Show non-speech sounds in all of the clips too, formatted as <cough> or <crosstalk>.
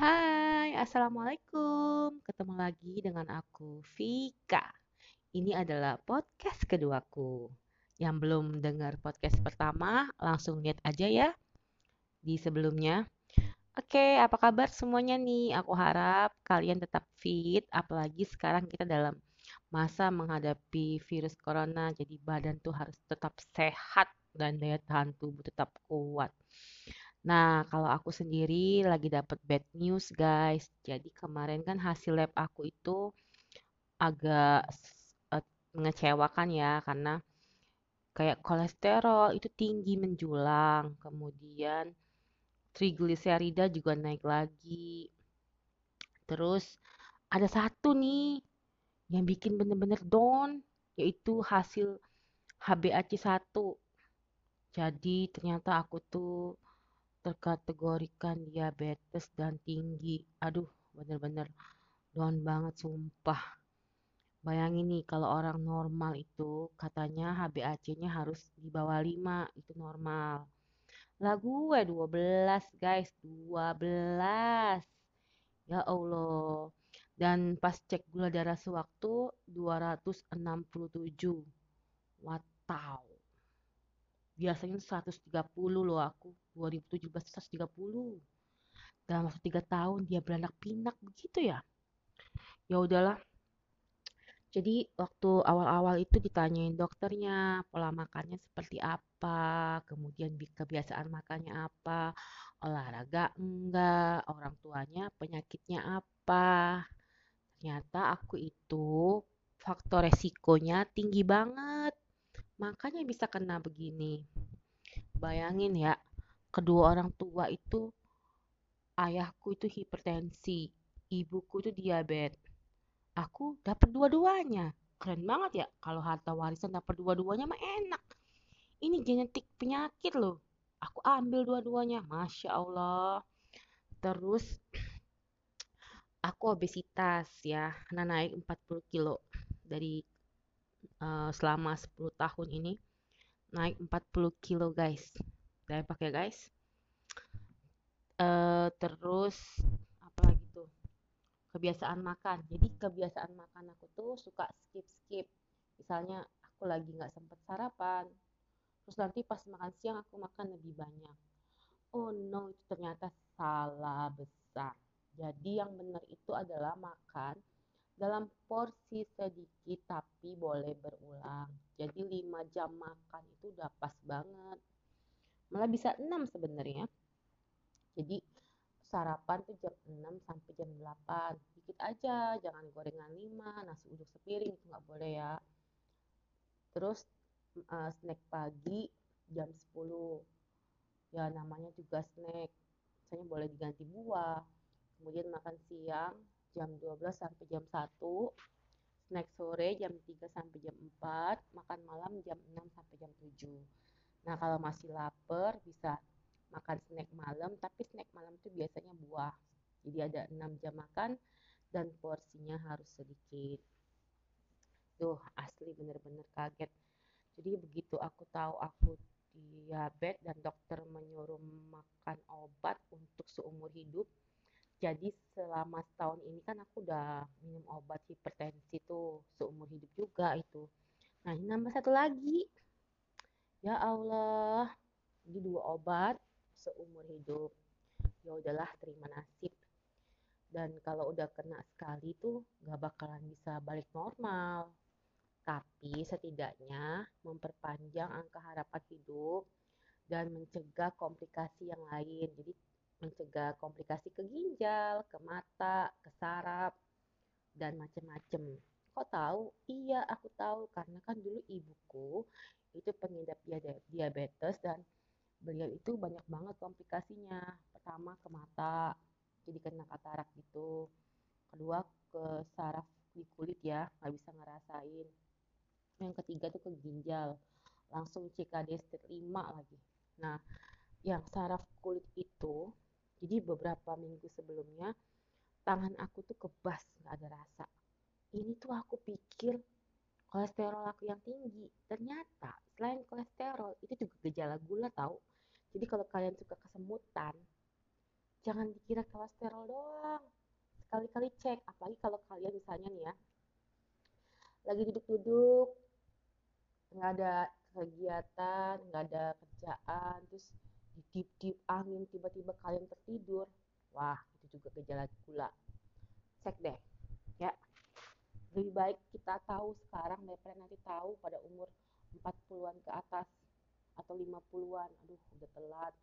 Hai, assalamualaikum. Ketemu lagi dengan aku, Vika. Ini adalah podcast keduaku. Yang belum dengar podcast pertama, langsung lihat aja ya di sebelumnya. Oke, apa kabar semuanya nih? Aku harap kalian tetap fit, apalagi sekarang kita dalam masa menghadapi virus corona, jadi badan tuh harus tetap sehat dan daya tahan tubuh tetap kuat. Nah, kalau aku sendiri lagi dapat bad news, guys. Jadi kemarin kan hasil lab aku itu agak mengecewakan ya, karena kayak kolesterol itu tinggi menjulang, kemudian trigliserida juga naik lagi. Terus ada satu nih yang bikin bener-bener down, yaitu hasil HbAC1. Jadi ternyata aku tuh terkategorikan diabetes dan tinggi. Aduh, bener-bener down banget sumpah. Bayangin nih kalau orang normal itu katanya HbAC-nya harus di bawah 5, itu normal. Lah gue 12 guys, 12. Ya Allah. Dan pas cek gula darah sewaktu 267. Wow. Biasanya 130 loh aku. 2017 130. Dalam waktu 3 tahun dia beranak pinak begitu ya. Ya udahlah, jadi waktu awal-awal itu ditanyain dokternya pola makannya seperti apa, kemudian kebiasaan makannya apa, olahraga enggak, orang tuanya penyakitnya apa. Ternyata aku itu faktor resikonya tinggi banget. Makanya bisa kena begini. Bayangin ya, kedua orang tua itu ayahku itu hipertensi, ibuku itu diabetes aku dapat dua-duanya. Keren banget ya kalau harta warisan dapat dua-duanya mah enak. Ini genetik penyakit loh. Aku ambil dua-duanya. Masya Allah. Terus <clears throat> aku obesitas ya. Nah naik 40 kilo dari uh, selama 10 tahun ini. Naik 40 kilo guys. Saya pakai guys. Uh, terus kebiasaan makan. Jadi kebiasaan makan aku tuh suka skip skip misalnya aku lagi nggak sempet sarapan. Terus nanti pas makan siang aku makan lebih banyak. Oh no itu ternyata salah besar. Jadi yang benar itu adalah makan dalam porsi sedikit tapi boleh berulang. Jadi 5 jam makan itu udah pas banget malah bisa 6 sebenarnya. Jadi sarapan tuh jam 6 sampai jam 8 dikit aja jangan gorengan 5 nasi uduk sepiring itu nggak boleh ya. Terus uh, snack pagi jam 10 ya namanya juga snack. Misalnya boleh diganti buah. Kemudian makan siang jam 12 sampai jam 1 snack sore jam 3 sampai jam 4 makan malam jam 6 sampai jam 7 nah kalau masih lapar bisa makan snack malam tapi snack malam itu biasanya buah. Jadi ada 6 jam makan dan porsinya harus sedikit. Tuh asli bener-bener kaget. Jadi begitu aku tahu aku diabetes dan dokter menyuruh makan obat untuk seumur hidup jadi selama setahun ini kan aku udah minum obat hipertensi tuh seumur hidup juga itu. Nah ini nambah satu lagi ya Allah jadi dua obat seumur hidup. Ya udahlah terima nasib. Dan kalau udah kena sekali tuh gak bakalan bisa balik normal. Tapi setidaknya memperpanjang angka harapan hidup dan mencegah komplikasi yang lain. Jadi mencegah komplikasi ke ginjal, ke mata, ke saraf dan macam-macam. Kok tahu? Iya, aku tahu karena kan dulu ibuku itu pengidap diabetes dan beliau itu banyak banget komplikasinya. Pertama ke mata jadi kena katarak gitu. Kedua ke saraf di kulit ya nggak bisa ngerasain. Yang ketiga tuh ke ginjal langsung CKD stage 5 lagi. Nah yang saraf kulit itu jadi beberapa minggu sebelumnya tangan aku tuh kebas nggak ada rasa ini tuh aku pikir kolesterol aku yang tinggi. Ternyata selain kolesterol itu juga gejala gula tahu jadi kalau kalian suka kesemutan jangan dikira kolesterol doang. Sekali-kali cek apalagi kalau kalian misalnya nih ya lagi duduk-duduk nggak ada kegiatan nggak ada kerjaan terus ditiup-tiup angin tiba-tiba kalian tertidur wah itu juga gejala gula. Cek deh ya lebih baik kita tahu sekarang daripada nanti tahu pada umur 40-an ke atas atau 50-an aduh udah telat.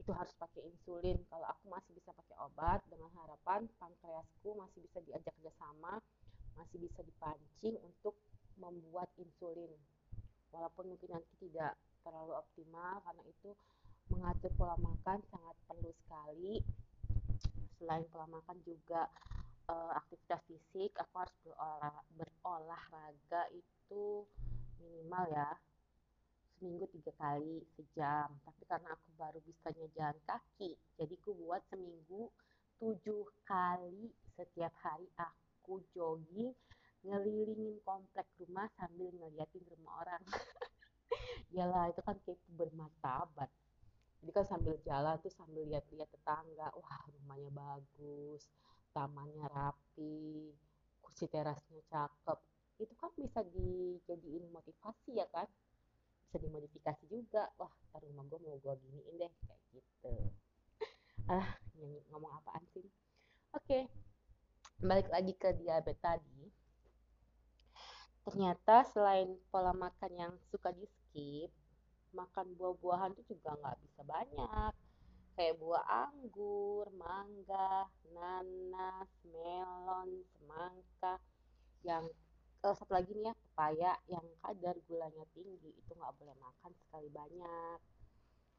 Itu harus pakai insulin. Kalau aku masih bisa pakai obat dengan harapan pankreasku masih bisa diajak kerjasama masih bisa dipancing untuk membuat insulin. Walaupun mungkin nanti tidak terlalu optimal karena itu mengatur pola makan sangat perlu sekali. Selain pola makan juga uh, aktivitas fisik aku harus berolah, berolahraga itu minimal ya seminggu tiga kali sejam. Tapi karena aku baru bisanya jalan kaki jadi aku buat seminggu tujuh kali setiap hari aku jogging ngelilingin komplek rumah sambil ngeliatin rumah orang. <laughs> Yalah itu kan kayak bermartabat. Jadi kan sambil jalan tuh sambil lihat-lihat tetangga wah rumahnya bagus tamannya rapi kursi terasnya cakep itu kan bisa dijadiin motivasi ya kan? Bisa dimodifikasi juga. Wah ntar rumah gue mau gue giniin deh kayak gitu. <laughs> Ah yang ngomong apaan sih? Oke okay. balik lagi ke diabetes tadi. Ternyata selain pola makan yang suka di skip makan buah-buahan itu juga nggak bisa banyak kayak buah anggur, mangga, nanas, melon, semangka yang uh, satu lagi nih ya pepaya yang kadar gulanya tinggi itu nggak boleh makan sekali banyak.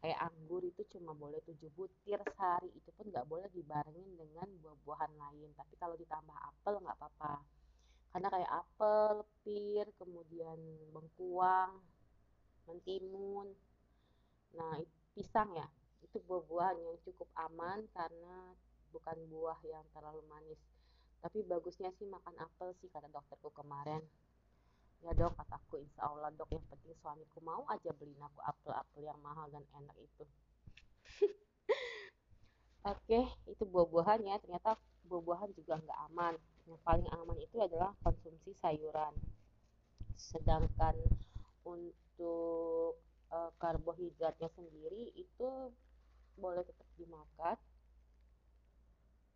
Kayak anggur itu cuma boleh 7 butir sehari itu pun nggak boleh dibarengin dengan buah-buahan lain. Tapi kalau ditambah apel nggak apa-apa. Karena kayak apel, pir, kemudian bengkuang, mentimun. Nah pisang ya itu buah-buahan yang cukup aman karena bukan buah yang terlalu manis. Tapi bagusnya sih makan apel sih kata dokterku kemarin. Ya dok kataku insya Allah dok yang penting suamiku mau aja beliin aku apel-apel yang mahal dan enak itu. <laughs> Oke itu buah-buahan ya. Ternyata buah-buahan juga nggak aman. Yang paling aman itu adalah konsumsi sayuran. Sedangkan untuk e, karbohidratnya sendiri itu boleh tetap dimakan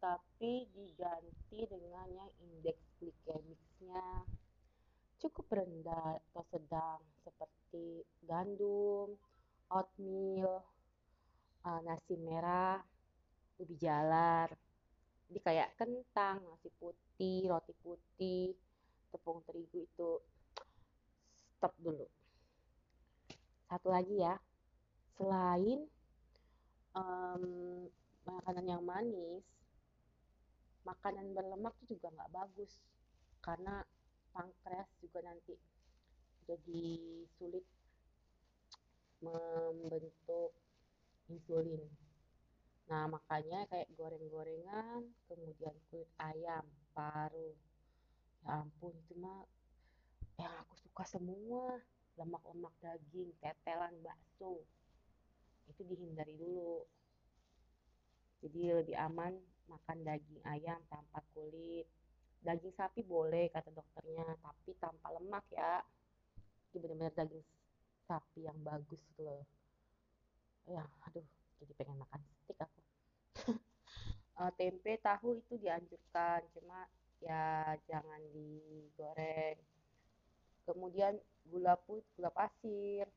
tapi diganti dengan yang indeks glikemiknya cukup rendah atau sedang seperti gandum, oatmeal, uh, nasi merah, ubi jalar. Jadi kayak kentang, nasi putih, roti putih, tepung terigu itu stop dulu. Satu lagi ya, selain um, makanan yang manis, makanan berlemak itu juga nggak bagus karena pankreas juga nanti jadi sulit membentuk insulin. Nah, makanya kayak goreng-gorengan, kemudian kulit ayam, paru. Ya ampun, itu mah yang aku suka semua. Lemak-lemak daging, tetelan, bakso. Itu dihindari dulu. Jadi lebih aman makan daging ayam tanpa kulit. Daging sapi boleh kata dokternya tapi tanpa lemak ya. Itu benar-benar daging sapi yang bagus gitu loh. Ya aduh jadi pengen makan steak aku. Uh, <laughs> tempe tahu itu dianjurkan cuma ya jangan digoreng. Kemudian gula putih gula pasir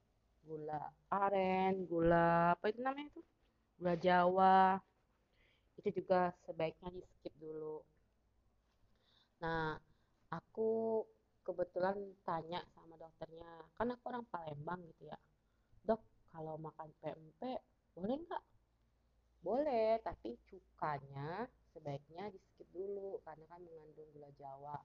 gula aren gula apa itu namanya itu? Gula jawa. Itu juga sebaiknya di skip dulu. Nah aku kebetulan tanya sama dokternya. Kan aku orang Palembang gitu ya. Dok kalau makan PMP boleh nggak? Boleh tapi cukanya sebaiknya di skip dulu. Karena kan mengandung gula jawa.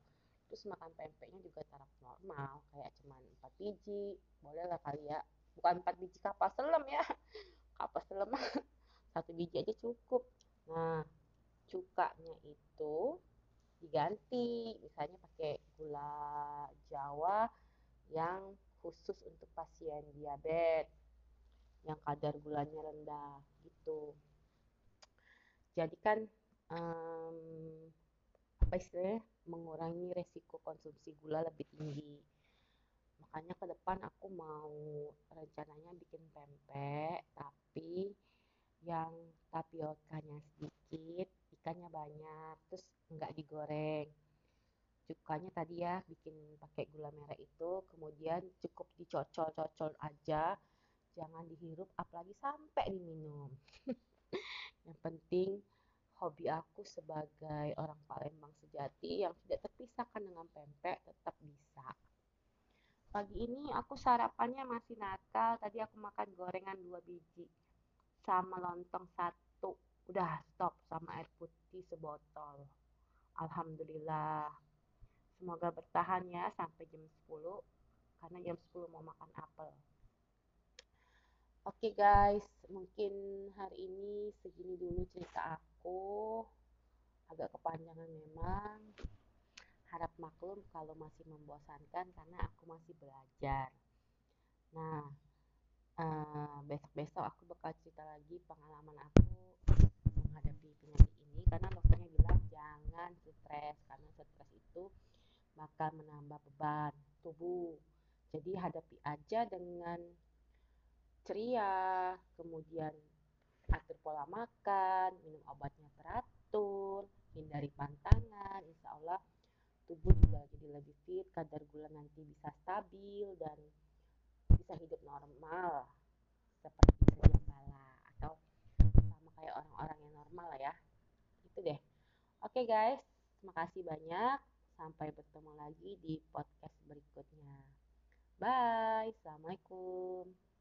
Terus makan PMP-nya juga taraf normal kayak cuman 4 biji. Boleh lah kali ya bukan 4 biji kapas selam ya. <laughs> Kapas selam. <laughs> Satu biji aja cukup. Nah, cukanya itu diganti, misalnya pakai gula Jawa yang khusus untuk pasien diabetes yang kadar gulanya rendah gitu. jadi kan um, apa istilahnya mengurangi resiko konsumsi gula lebih tinggi makanya ke depan aku mau rencananya bikin pempek tapi yang tapiokanya sedikit ikannya banyak terus nggak digoreng. Cukanya tadi ya bikin pakai gula merah itu kemudian cukup dicocol-cocol aja jangan dihirup apalagi sampai diminum. <laughs> Yang penting hobi aku sebagai orang Palembang sejati yang tidak terpisahkan dengan pempek tetap bisa pagi ini aku sarapannya masih nakal tadi aku makan gorengan dua biji sama lontong satu udah stop sama air putih sebotol Alhamdulillah Semoga bertahan ya sampai jam 10 karena jam 10 mau makan apel. Oke guys, mungkin hari ini segini dulu cerita aku. Agak kepanjangan memang. Harap maklum kalau masih membosankan karena aku masih belajar. Nah, uh, besok-besok aku bakal cerita lagi pengalaman aku menghadapi penyakit ini karena dokternya bilang jangan stres karena stres itu bakal menambah beban tubuh. Jadi hadapi aja dengan ceria, kemudian atur pola makan, minum obatnya teratur, hindari pantangan, insya Allah tubuh juga jadi lebih fit, kadar gula nanti bisa stabil dan bisa hidup normal seperti sedia atau sama kayak orang-orang yang normal ya. Itu deh. Oke okay guys, terima kasih banyak. Sampai bertemu lagi di podcast berikutnya. Bye. Assalamualaikum.